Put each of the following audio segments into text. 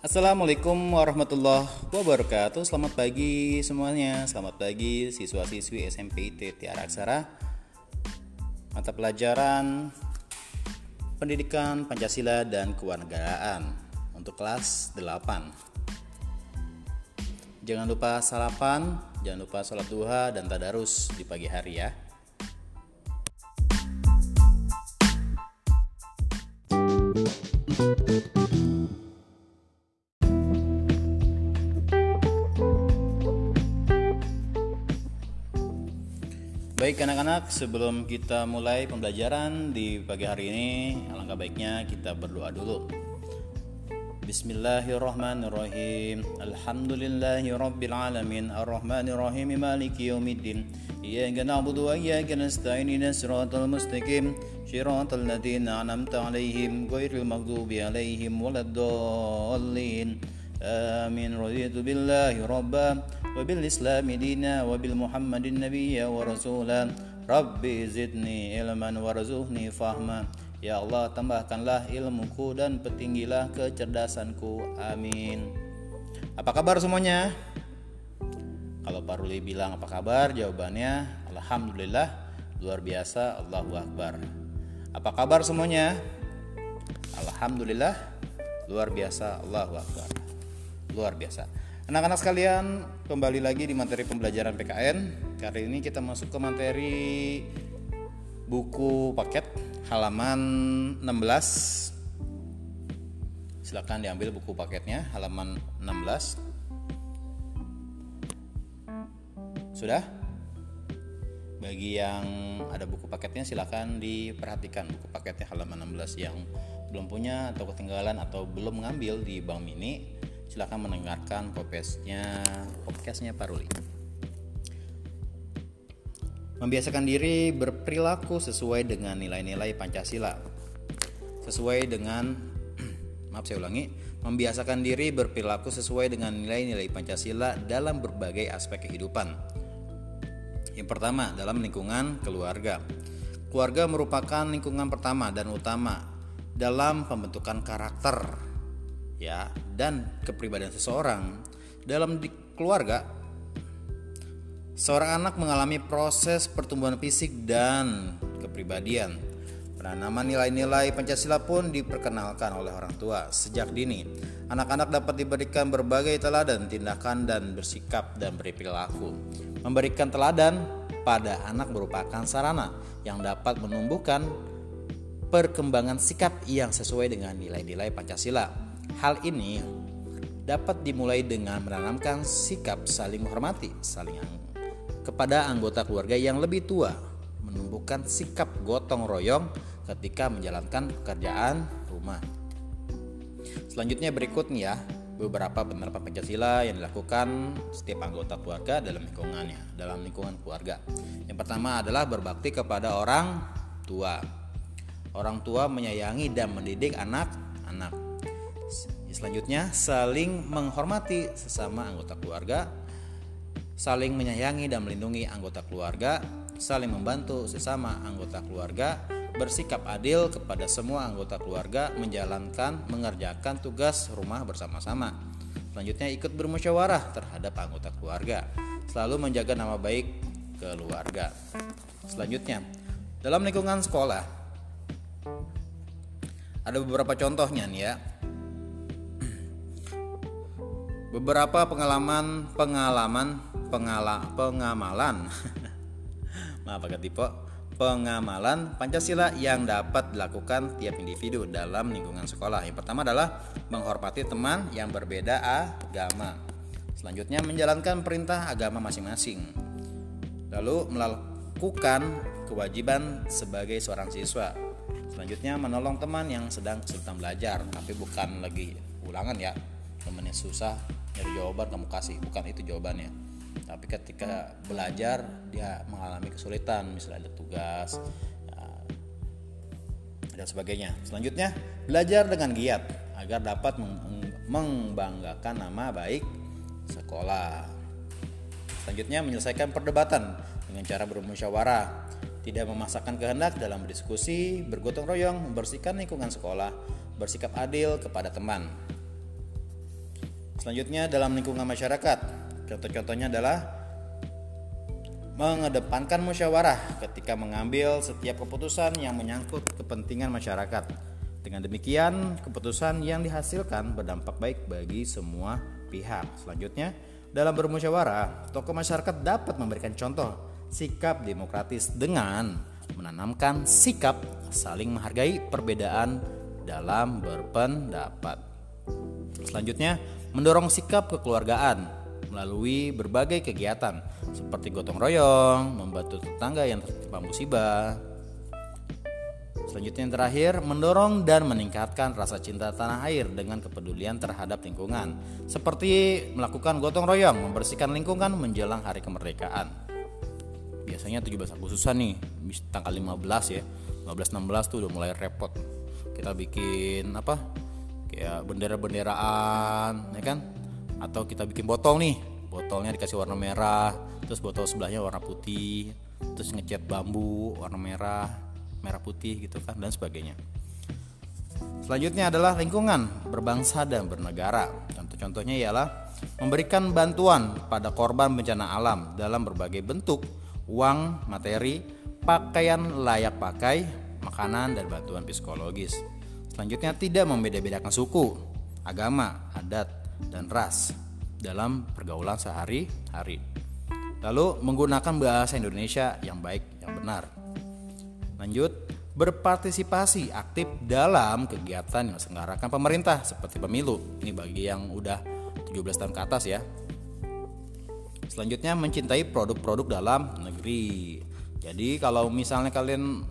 Assalamualaikum warahmatullahi wabarakatuh. Selamat pagi semuanya. Selamat pagi siswa-siswi SMP IT Tiara Aksara. Mata pelajaran Pendidikan Pancasila dan Kewarganegaraan Untuk kelas 8 Jangan lupa sarapan Jangan lupa sholat duha dan tadarus di pagi hari ya Baik anak-anak, sebelum kita mulai pembelajaran di pagi hari ini, alangkah baiknya kita berdoa dulu. Bismillahirrahmanirrahim. Alhamdulillahi rabbil alamin, arrahmanirrahim, maliki yaumiddin. Iyyaka na'budu wa iyyaka nasta'in, ihdinas siratal mustaqim, siratal ladzina an'amta 'alaihim, ghairil maghdubi 'alaihim waladdallin. Amin. Raditu billahi rabba وبالإسلام دينا وبالمحمد النبي ورسولا ربي زدني علما warzuqni fahma Ya Allah tambahkanlah ilmuku dan petinggilah kecerdasanku Amin Apa kabar semuanya? Kalau Paruli bilang apa kabar? Jawabannya Alhamdulillah Luar biasa Allahu Akbar Apa kabar semuanya? Alhamdulillah Luar biasa Allahu Akbar Luar biasa Anak-anak sekalian, kembali lagi di materi pembelajaran PKN. Kali ini kita masuk ke materi buku paket halaman 16. Silakan diambil buku paketnya halaman 16. Sudah? Bagi yang ada buku paketnya silakan diperhatikan buku paketnya halaman 16 yang belum punya atau ketinggalan atau belum mengambil di Bank Mini silahkan mendengarkan podcastnya podcastnya Paruli membiasakan diri berperilaku sesuai dengan nilai-nilai Pancasila. Sesuai dengan maaf saya ulangi membiasakan diri berperilaku sesuai dengan nilai-nilai Pancasila dalam berbagai aspek kehidupan. Yang pertama dalam lingkungan keluarga. Keluarga merupakan lingkungan pertama dan utama dalam pembentukan karakter ya dan kepribadian seseorang. Dalam di keluarga seorang anak mengalami proses pertumbuhan fisik dan kepribadian. Penanaman nilai-nilai Pancasila pun diperkenalkan oleh orang tua. Sejak dini anak-anak dapat diberikan berbagai teladan tindakan dan bersikap dan berperilaku. Memberikan teladan pada anak merupakan sarana yang dapat menumbuhkan perkembangan sikap yang sesuai dengan nilai-nilai Pancasila Hal ini dapat dimulai dengan menanamkan sikap saling menghormati, saling kepada anggota keluarga yang lebih tua, menumbuhkan sikap gotong royong ketika menjalankan pekerjaan rumah. Selanjutnya berikut nih ya, beberapa penerapan Pancasila yang dilakukan setiap anggota keluarga dalam lingkungannya, dalam lingkungan keluarga. Yang pertama adalah berbakti kepada orang tua. Orang tua menyayangi dan mendidik anak-anak Selanjutnya, saling menghormati sesama anggota keluarga, saling menyayangi dan melindungi anggota keluarga, saling membantu sesama anggota keluarga, bersikap adil kepada semua anggota keluarga, menjalankan mengerjakan tugas rumah bersama-sama. Selanjutnya, ikut bermusyawarah terhadap anggota keluarga, selalu menjaga nama baik keluarga. Selanjutnya, dalam lingkungan sekolah ada beberapa contohnya nih ya beberapa pengalaman pengalaman pengala, pengamalan maaf agak tipe pengamalan Pancasila yang dapat dilakukan tiap individu dalam lingkungan sekolah. Yang pertama adalah menghormati teman yang berbeda agama. Selanjutnya menjalankan perintah agama masing-masing. Lalu melakukan kewajiban sebagai seorang siswa. Selanjutnya menolong teman yang sedang kesulitan belajar, tapi bukan lagi ulangan ya. Temannya susah, nyari jawaban kamu kasih. Bukan itu jawabannya. Tapi ketika belajar dia mengalami kesulitan misalnya ada tugas ya, dan sebagainya. Selanjutnya belajar dengan giat agar dapat membanggakan nama baik sekolah. Selanjutnya menyelesaikan perdebatan dengan cara bermusyawarah. Tidak memasakkan kehendak dalam berdiskusi, bergotong royong, membersihkan lingkungan sekolah, bersikap adil kepada teman, Selanjutnya dalam lingkungan masyarakat. Contoh-contohnya adalah mengedepankan musyawarah ketika mengambil setiap keputusan yang menyangkut kepentingan masyarakat. Dengan demikian, keputusan yang dihasilkan berdampak baik bagi semua pihak. Selanjutnya, dalam bermusyawarah, tokoh masyarakat dapat memberikan contoh sikap demokratis dengan menanamkan sikap saling menghargai perbedaan dalam berpendapat. Selanjutnya, mendorong sikap kekeluargaan melalui berbagai kegiatan seperti gotong royong, membantu tetangga yang tertimpa musibah. Selanjutnya yang terakhir, mendorong dan meningkatkan rasa cinta tanah air dengan kepedulian terhadap lingkungan, seperti melakukan gotong royong, membersihkan lingkungan menjelang hari kemerdekaan. Biasanya 17 Agustusan nih, tanggal 15 ya. 15-16 tuh udah mulai repot. Kita bikin apa? Kayak bendera-benderaan, ya kan? atau kita bikin botol nih botolnya dikasih warna merah terus botol sebelahnya warna putih terus ngecat bambu warna merah merah putih gitu kan dan sebagainya. Selanjutnya adalah lingkungan berbangsa dan bernegara. Contoh-contohnya ialah memberikan bantuan pada korban bencana alam dalam berbagai bentuk uang materi pakaian layak pakai makanan dan bantuan psikologis selanjutnya tidak membeda-bedakan suku agama adat dan ras dalam pergaulan sehari-hari. Lalu menggunakan bahasa Indonesia yang baik, yang benar. Lanjut, berpartisipasi aktif dalam kegiatan yang diselenggarakan pemerintah seperti pemilu. Ini bagi yang udah 17 tahun ke atas ya. Selanjutnya mencintai produk-produk dalam negeri. Jadi kalau misalnya kalian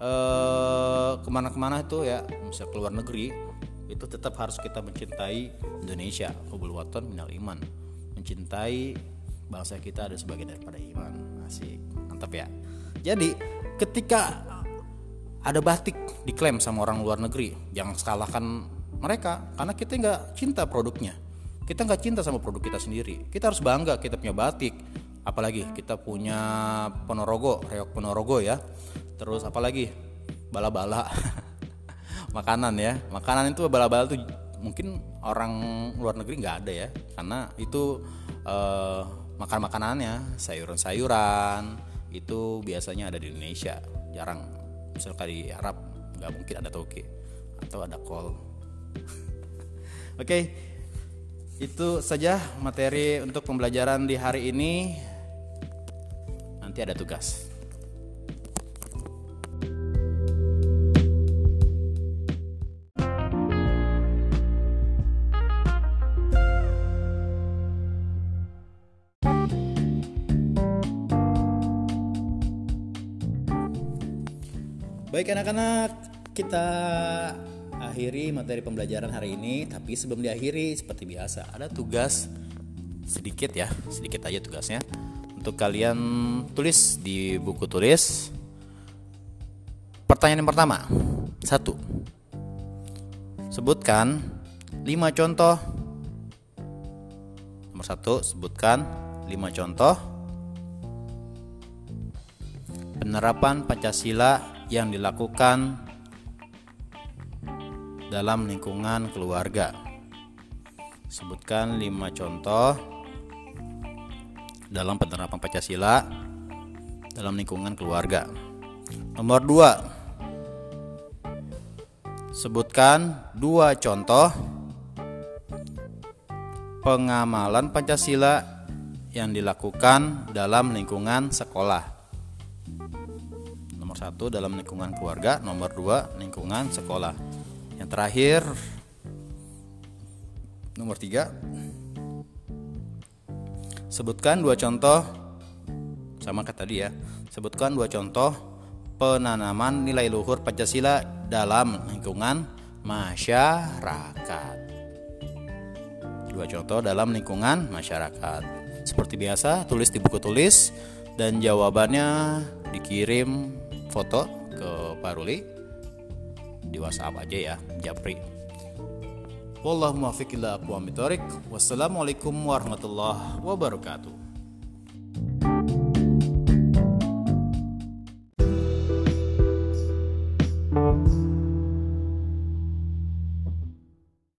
eh, ke mana-kemana itu ya, bisa keluar negeri, itu tetap harus kita mencintai Indonesia. Hubul waton minal iman. Mencintai bangsa kita ada sebagian daripada iman. Asik mantap ya. Jadi ketika ada batik diklaim sama orang luar negeri jangan salahkan mereka karena kita nggak cinta produknya. Kita nggak cinta sama produk kita sendiri. Kita harus bangga kita punya batik. Apalagi kita punya ponorogo reok ponorogo ya terus apalagi bala-bala. Makanan ya. Makanan itu bala-bala tuh mungkin orang luar negeri nggak ada ya. Karena itu uh, makan makanannya. Sayuran-sayuran. Itu biasanya ada di Indonesia. Jarang. Misalkan di Arab nggak mungkin ada toge. Atau ada kol. Oke. Okay. itu saja materi untuk pembelajaran di hari ini. Nanti ada tugas Baik anak-anak, kita akhiri materi pembelajaran hari ini. Tapi sebelum diakhiri, seperti biasa, ada tugas sedikit ya, sedikit aja tugasnya. Untuk kalian tulis di buku tulis. Pertanyaan yang pertama, satu. Sebutkan lima contoh. Nomor satu, sebutkan lima contoh penerapan Pancasila yang dilakukan dalam lingkungan keluarga. Sebutkan lima contoh dalam penerapan Pancasila dalam lingkungan keluarga. Nomor dua, sebutkan dua contoh pengamalan Pancasila yang dilakukan dalam lingkungan sekolah satu dalam lingkungan keluarga, nomor dua lingkungan sekolah. Yang terakhir nomor tiga sebutkan dua contoh sama kata tadi ya. Sebutkan dua contoh penanaman nilai luhur Pancasila dalam lingkungan masyarakat. Dua contoh dalam lingkungan masyarakat. Seperti biasa, tulis di buku tulis dan jawabannya dikirim foto ke Pak Ruli di WhatsApp aja ya Japri. Wallahu muwaffiq ila Wassalamualaikum warahmatullahi wabarakatuh